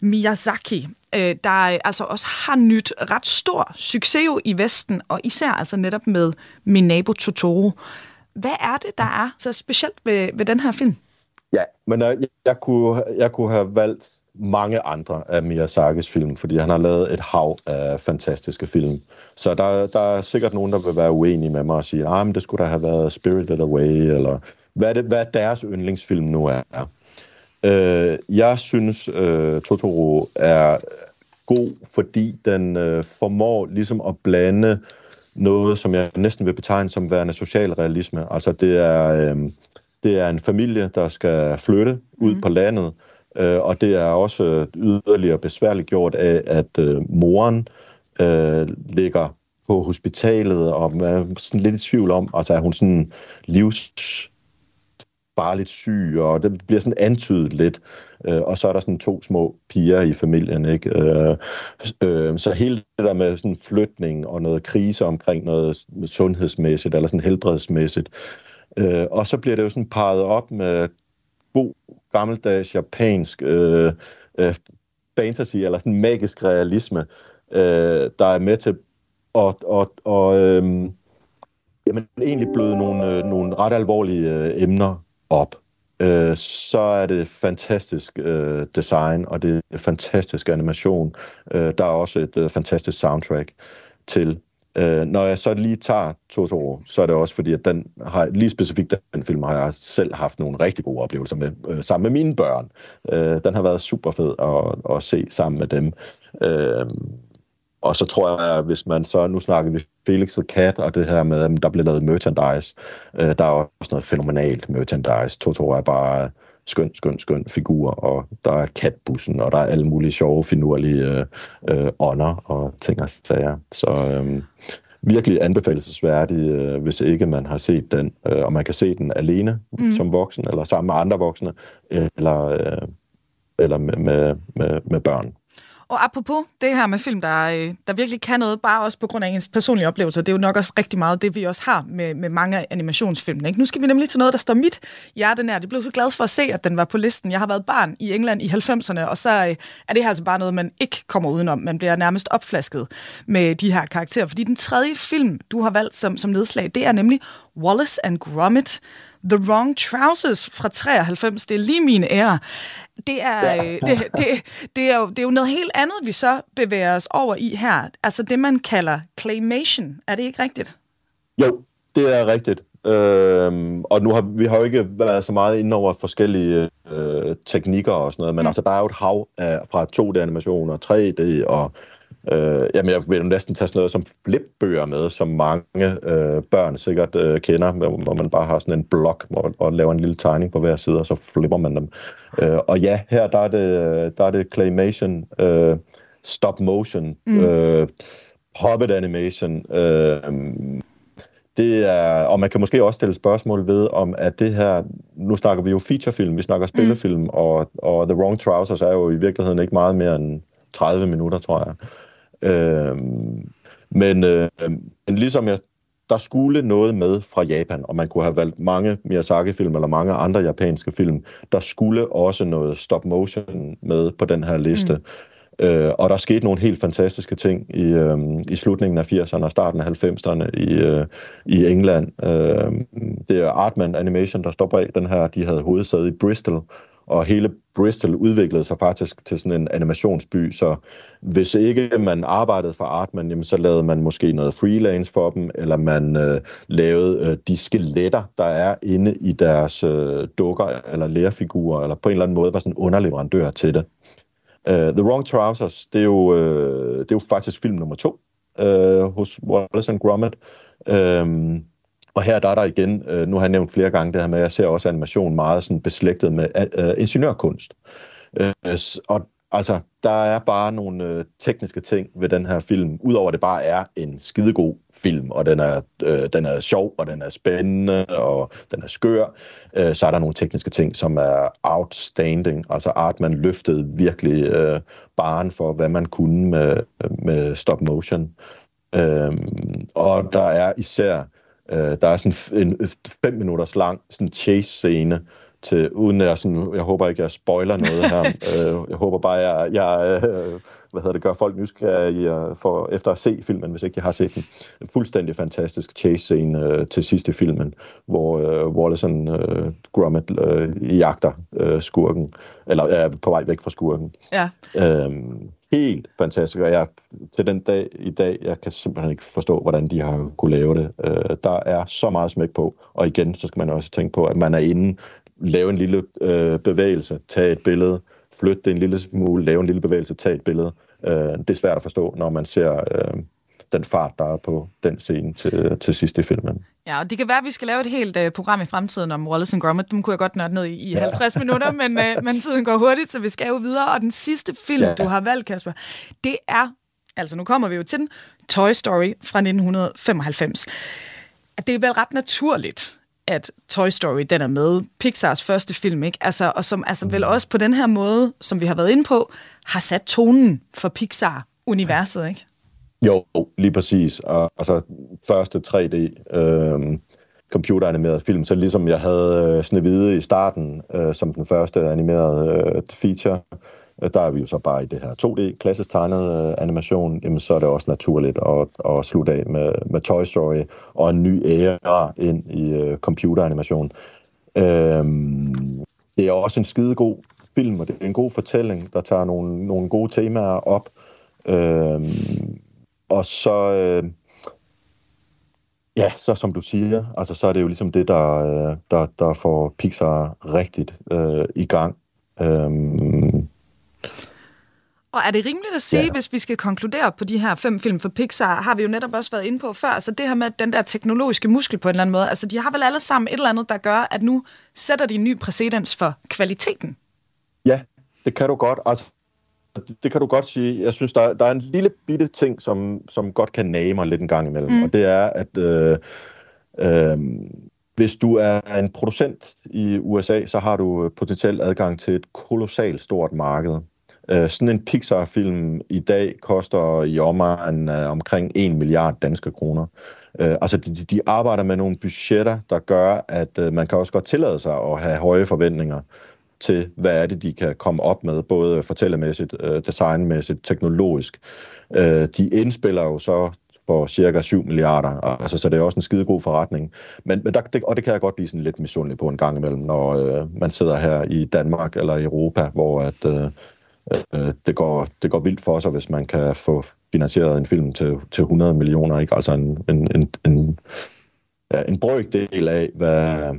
Miyazaki øh, der altså også har nyt ret stor succes jo i Vesten, og især altså netop med min nabo Totoro. Hvad er det, der er så specielt ved, ved den her film? Ja, men jeg, øh, jeg, kunne, jeg kunne have valgt mange andre af Miyazakis film, fordi han har lavet et hav af fantastiske film. Så der, der er sikkert nogen, der vil være uenige med mig og sige, ah, men det skulle da have været Spirited Away, eller hvad, det, hvad deres yndlingsfilm nu er. Øh, jeg synes, øh, Totoro er god, fordi den øh, formår ligesom at blande noget, som jeg næsten vil betegne som værende socialrealisme. Altså det er, øh, det er en familie, der skal flytte ud mm. på landet, øh, og det er også yderligere besværligt gjort af, at øh, moren øh, ligger på hospitalet, og man er sådan lidt i tvivl om, altså er hun sådan livs lidt syg, og det bliver sådan antydet lidt. Øh, og så er der sådan to små piger i familien, ikke? Øh, øh, så hele det der med sådan flytning og noget krise omkring noget sundhedsmæssigt eller sådan helbredsmæssigt. Øh, og så bliver det jo sådan parret op med god gammeldags japansk øh, øh, fantasy eller sådan magisk realisme, øh, der er med til at, og, og, øh, jamen, egentlig bløde nogle, øh, nogle ret alvorlige øh, emner op, øh, så er det fantastisk øh, design, og det er fantastisk animation. Øh, der er også et øh, fantastisk soundtrack til. Øh, når jeg så lige tager Totoro, så er det også fordi, at den har, lige specifikt den film har jeg selv haft nogle rigtig gode oplevelser med, øh, sammen med mine børn. Øh, den har været super fed at, at se sammen med dem. Øh, og så tror jeg, at hvis man så, nu snakker vi Felix og Cat, og det her med, at der bliver lavet merchandise, øh, der er også noget fænomenalt merchandise. Totoro er bare skøn, skøn, skøn figur, og der er katbussen, og der er alle mulige sjove, finurlige øh, øh, ånder og ting og sager. Så øh, virkelig anbefalesværdig, øh, hvis ikke man har set den, øh, og man kan se den alene mm. som voksen, eller sammen med andre voksne, eller, øh, eller med, med, med, med børn. Og apropos det her med film, der, øh, der virkelig kan noget, bare også på grund af ens personlige oplevelser, det er jo nok også rigtig meget det, vi også har med, med mange af animationsfilmene. Ikke? Nu skal vi nemlig til noget, der står mit hjerte nær. Det blev så glad for at se, at den var på listen. Jeg har været barn i England i 90'erne, og så øh, er det her altså bare noget, man ikke kommer udenom. Man bliver nærmest opflasket med de her karakterer. Fordi den tredje film, du har valgt som, som nedslag, det er nemlig Wallace and Gromit. The Wrong Trousers fra 93. Det er lige min ære. Det er, ja. det, det, det, er jo, det er jo noget helt andet, vi så bevæger os over i her. Altså det, man kalder claymation. Er det ikke rigtigt? Jo, det er rigtigt. Øhm, og nu har vi har jo ikke været så meget inde over forskellige øh, teknikker og sådan noget, men mm. altså der er jo et hav af, fra 2D-animation og 3D og Øh, jamen, jeg vil næsten tage sådan noget som flipbøger med, som mange øh, børn sikkert øh, kender, hvor man bare har sådan en blok, hvor og laver en lille tegning på hver side, og så flipper man dem. Øh, og ja, her der er det, der er det claymation, øh, stop motion, mm. øh, puppet animation, øh, det er, og man kan måske også stille spørgsmål ved, om at det her, nu snakker vi jo featurefilm, vi snakker spillefilm, mm. og, og The Wrong Trousers er jo i virkeligheden ikke meget mere end 30 minutter, tror jeg. Øh, men, øh, men ligesom jeg, der skulle noget med fra Japan, og man kunne have valgt mange Miyazaki-film eller mange andre japanske film. Der skulle også noget stop-motion med på den her liste. Mm. Øh, og der skete nogle helt fantastiske ting i, øh, i slutningen af 80'erne og starten af 90'erne i, øh, i England. Øh, det er Artman Animation, der står bag den her. De havde hovedsæde i Bristol, og hele Bristol udviklede sig faktisk til sådan en animationsby, så hvis ikke man arbejdede for Artman, jamen, så lavede man måske noget freelance for dem, eller man øh, lavede øh, de skeletter, der er inde i deres øh, dukker eller lærfigurer, eller på en eller anden måde var sådan en underleverandør til det. Uh, The Wrong Trousers, det er jo, øh, det er jo faktisk film nummer to øh, hos Wallace and Gromit. Øh, og her der er der igen, øh, nu har jeg nævnt flere gange det her med, at jeg ser også animation meget sådan beslægtet med uh, ingeniørkunst. Uh, og Altså, der er bare nogle øh, tekniske ting ved den her film, udover at det bare er en skidegod film, og den er, øh, den er sjov, og den er spændende, og den er skør, øh, så er der nogle tekniske ting, som er outstanding. Altså Artman løftede virkelig øh, baren for, hvad man kunne med, med stop motion. Øh, og der er især, øh, der er sådan en fem minutters lang sådan chase-scene, til, uden jeg, sådan, jeg håber ikke, jeg spoiler noget her. øh, jeg håber bare, jeg, jeg øh, hvad hedder det, gør folk nysgerrige for, efter at se filmen, hvis ikke jeg har set den. En fuldstændig fantastisk chase-scene øh, til sidste filmen, hvor øh, Wallace øh, Gromit øh, jagter øh, skurken, eller er på vej væk fra skurken. Ja. Øhm, helt fantastisk, og jeg til den dag i dag, jeg kan simpelthen ikke forstå, hvordan de har kunne lave det. Øh, der er så meget smæk på, og igen, så skal man også tænke på, at man er inde lave en lille øh, bevægelse, tage et billede, flytte det en lille smule, lave en lille bevægelse, tage et billede. Øh, det er svært at forstå, når man ser øh, den fart, der er på den scene til, til sidst i filmen. Ja, og det kan være, at vi skal lave et helt uh, program i fremtiden om Wallace and Gromit. Dem kunne jeg godt nørde ned i, i ja. 50 minutter, men, uh, men tiden går hurtigt, så vi skal jo videre. Og den sidste film, ja. du har valgt, Kasper, det er, altså nu kommer vi jo til den, Toy Story fra 1995. Det er vel ret naturligt, at Toy Story, den er med. Pixars første film, ikke? Altså, og som altså vel også på den her måde, som vi har været inde på, har sat tonen for Pixar-universet, ikke? Jo, lige præcis. Og altså, første 3D øh, computeranimerede film, så ligesom jeg havde øh, Snevide i starten, øh, som den første animerede øh, feature, Øh, der er vi jo så bare i det her 2D klassisk tegnet øh, animation, jamen så er det også naturligt at, at slutte af med, med Toy Story og en ny æra ind i øh, computeranimation. Øh, det er også en skidegod film, og det er en god fortælling, der tager nogle, nogle gode temaer op. Øh, og så... Øh, Ja, så som du siger, altså så er det jo ligesom det, der, der, der får Pixar rigtigt øh, i gang. Øhm, og er det rimeligt at sige, ja. hvis vi skal konkludere på de her fem film for Pixar, har vi jo netop også været inde på før, altså det her med den der teknologiske muskel på en eller anden måde, altså de har vel alle sammen et eller andet, der gør, at nu sætter de en ny præcedens for kvaliteten? Ja, det kan du godt. Altså, det kan du godt sige. Jeg synes, der, der er en lille bitte ting, som, som godt kan nage mig lidt en gang imellem, mm. og det er, at øh, øh, hvis du er en producent i USA, så har du potentielt adgang til et kolossalt stort marked. Øh, sådan en Pixar-film i dag koster i omegn uh, omkring 1 milliard danske kroner. Uh, altså, de, de arbejder med nogle budgetter, der gør, at uh, man kan også godt tillade sig at have høje forventninger til, hvad er det, de kan komme op med, både fortællemæssigt, øh, designmæssigt, teknologisk. Uh, de indspiller jo så for cirka 7 milliarder. Altså, så det er også en skide god forretning. Men, men der, det, og det kan jeg godt blive sådan lidt misundelig på en gang imellem, når øh, man sidder her i Danmark eller i Europa, hvor at, øh, øh, det, går, det går vildt for sig, hvis man kan få finansieret en film til, til 100 millioner, ikke? Altså en, en, en, en, ja, en brøkdel af, hvad,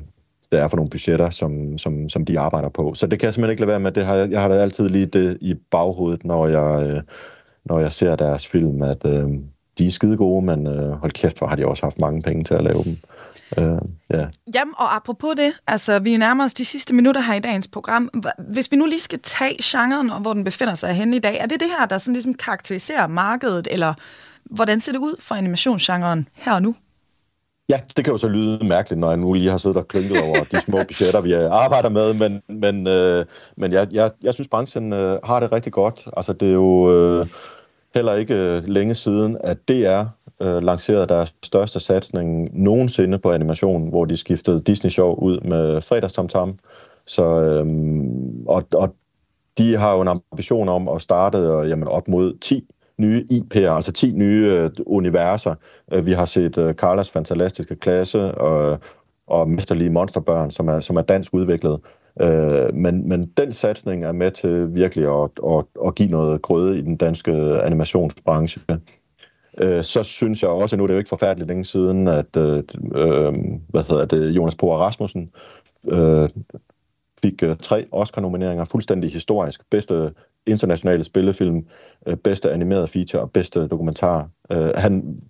der er for nogle budgetter, som, som, som de arbejder på. Så det kan jeg simpelthen ikke lade være med. Det har, jeg har da altid lige det i baghovedet, når jeg, øh, når jeg ser deres film, at øh, de er skide gode, men øh, hold kæft, hvor har de også haft mange penge til at lave dem. Øh, ja. Jamen, og apropos det, altså vi nærmer os de sidste minutter her i dagens program. Hvis vi nu lige skal tage genren, og hvor den befinder sig henne i dag, er det det her, der sådan ligesom karakteriserer markedet, eller hvordan ser det ud for animationsgenren her og nu? Ja, det kan jo så lyde mærkeligt, når jeg nu lige har siddet og klynket over de små budgetter, vi arbejder med, men, men, øh, men jeg, jeg, jeg synes, branchen øh, har det rigtig godt. Altså, det er jo øh, heller ikke øh, længe siden, at DR øh, lancerede deres største satsning nogensinde på animation, hvor de skiftede Disney-show ud med fredagstamtam. Så, øh, og, og de har jo en ambition om at starte øh, jamen, op mod 10 nye IP'er, altså 10 nye øh, universer. Øh, vi har set øh, Carlas fantastiske klasse øh, og, og Mesterlige Monsterbørn, som er, som er dansk udviklet. Øh, men, men den satsning er med til virkelig at, at, at give noget grøde i den danske animationsbranche. Øh, så synes jeg også, nu er det jo ikke forfærdeligt længe siden, at øh, øh hvad hedder det, Jonas Bo Rasmussen øh, fik øh, tre Oscar-nomineringer, fuldstændig historisk. Bedste internationale spillefilm, øh, bedste animeret feature og bedste dokumentar. Øh, han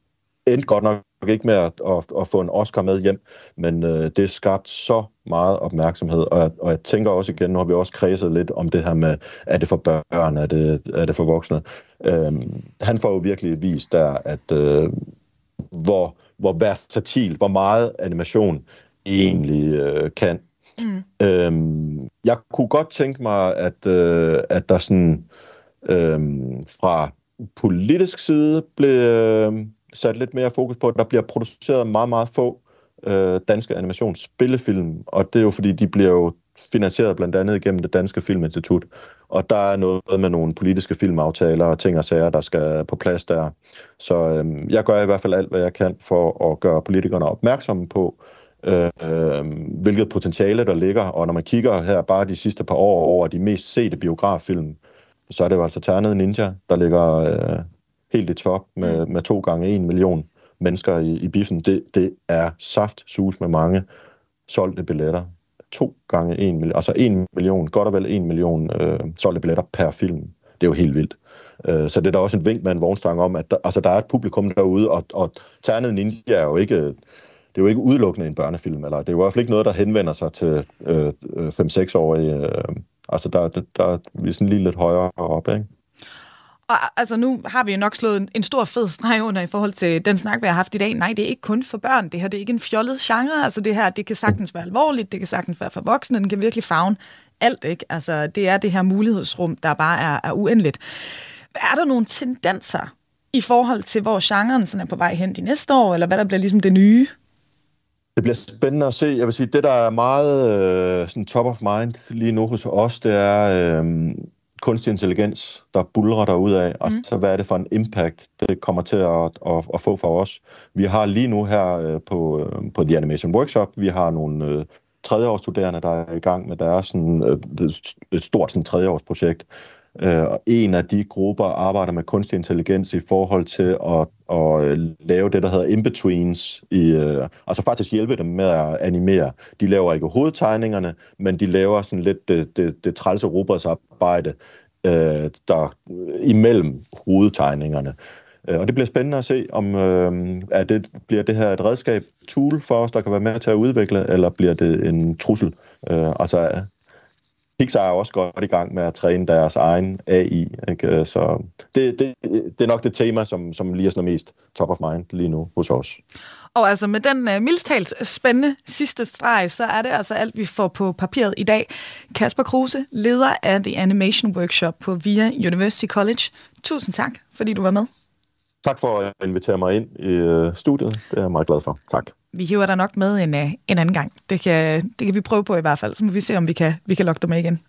endte godt nok ikke med at, at, at få en Oscar med hjem, men øh, det skabte så meget opmærksomhed, og, og jeg tænker også igen, nu har vi også kredset lidt om det her med, er det for børn, er det, er det for voksne? Øh, han får jo virkelig vist der, at øh, hvor, hvor versatil, hvor meget animation egentlig øh, kan. Mm. Øhm, jeg kunne godt tænke mig, at, øh, at der sådan øh, fra politisk side blev øh, sat lidt mere fokus på, at der bliver produceret meget, meget få øh, danske animationsspillefilm, og det er jo fordi, de bliver jo finansieret blandt andet gennem det Danske Filminstitut, og der er noget med nogle politiske filmaftaler og ting og sager, der skal på plads der. Så øh, jeg gør i hvert fald alt, hvad jeg kan for at gøre politikerne opmærksomme på, øh, øh, hvilket potentiale der ligger. Og når man kigger her bare de sidste par år over de mest sete biograffilm, så er det jo altså Ternet Ninja, der ligger øh, helt i top med, mm. med to gange en million mennesker i, i biffen. Det, det er saft sus med mange solgte billetter. To gange en million, altså en million, godt og vel en million øh, solgte billetter per film. Det er jo helt vildt. Øh, så det er da også en vink med en vognstang om, at der, altså, der er et publikum derude, og, og Ternet Ninja er jo ikke det er jo ikke udelukkende en børnefilm, eller det er jo i hvert fald ikke noget, der henvender sig til øh, 5-6-årige. Øh, øh, altså, der, der, der er vi sådan lige lidt højere oppe, ikke? Og altså nu har vi jo nok slået en, en stor fed streg under i forhold til den snak, vi har haft i dag. Nej, det er ikke kun for børn. Det her det er ikke en fjollet genre. Altså det her, det kan sagtens være alvorligt, det kan sagtens være for voksne, den kan virkelig fagne alt, ikke? Altså det er det her mulighedsrum, der bare er, er uendeligt. Er der nogle tendenser i forhold til, hvor genren sådan er på vej hen de næste år, eller hvad der bliver ligesom det nye? Det bliver spændende at se. Jeg vil sige, det der er meget øh, sådan top of mind lige nu hos os, det er øh, kunstig intelligens, der bulrer ud af. Mm. Altså, hvad er det for en impact, det kommer til at, at, at få for os? Vi har lige nu her øh, på, øh, på The Animation Workshop, vi har nogle øh, tredjeårsstuderende, der er i gang med deres sådan, øh, et stort sådan, tredjeårsprojekt, Øh, og en af de grupper arbejder med kunstig intelligens i forhold til at, at øh, lave det, der hedder in-betweens, i, øh, altså faktisk hjælpe dem med at animere. De laver ikke hovedtegningerne, men de laver sådan lidt det, det, det trælse robotsarbejde, øh, der imellem hovedtegningerne. Og det bliver spændende at se, om øh, er det, bliver det her et redskab, tool for os, der kan være med til at udvikle, eller bliver det en trussel? Øh, altså Pixar er også godt i gang med at træne deres egen AI. Ikke? Så det, det, det er nok det tema, som, som lige er sådan mest top of mind lige nu hos os. Og altså med den uh, mildstalt spændende sidste streg, så er det altså alt, vi får på papiret i dag. Kasper Kruse, leder af The Animation Workshop på VIA University College. Tusind tak, fordi du var med. Tak for at invitere mig ind i uh, studiet. Det er jeg meget glad for. Tak vi hiver dig nok med en, øh, en anden gang. Det kan, det kan vi prøve på i hvert fald, så må vi se, om vi kan, vi kan lokke dig med igen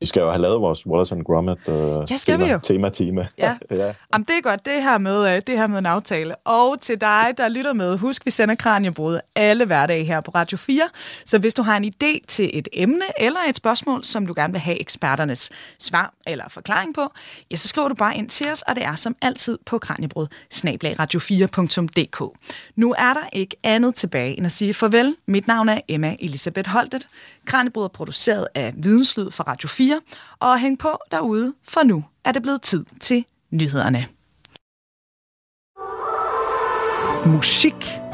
vi skal jo have lavet vores Wallace and Gromit uh, ja, skal tema, vi jo. tema, tema. Ja. ja. Jamen, det er godt, det her, med, øh, det her med en aftale. Og til dig, der lytter med, husk, vi sender Kranjebrud alle hverdage her på Radio 4. Så hvis du har en idé til et emne eller et spørgsmål, som du gerne vil have eksperternes svar eller forklaring på, ja, så skriver du bare ind til os, og det er som altid på kranjebrud radio4.dk. Nu er der ikke andet tilbage end at sige farvel. Mit navn er Emma Elisabeth Holtet. Kranjebrud er produceret af Videnslyd for Radio 4, og hæng på derude, for nu er det blevet tid til nyhederne. Musik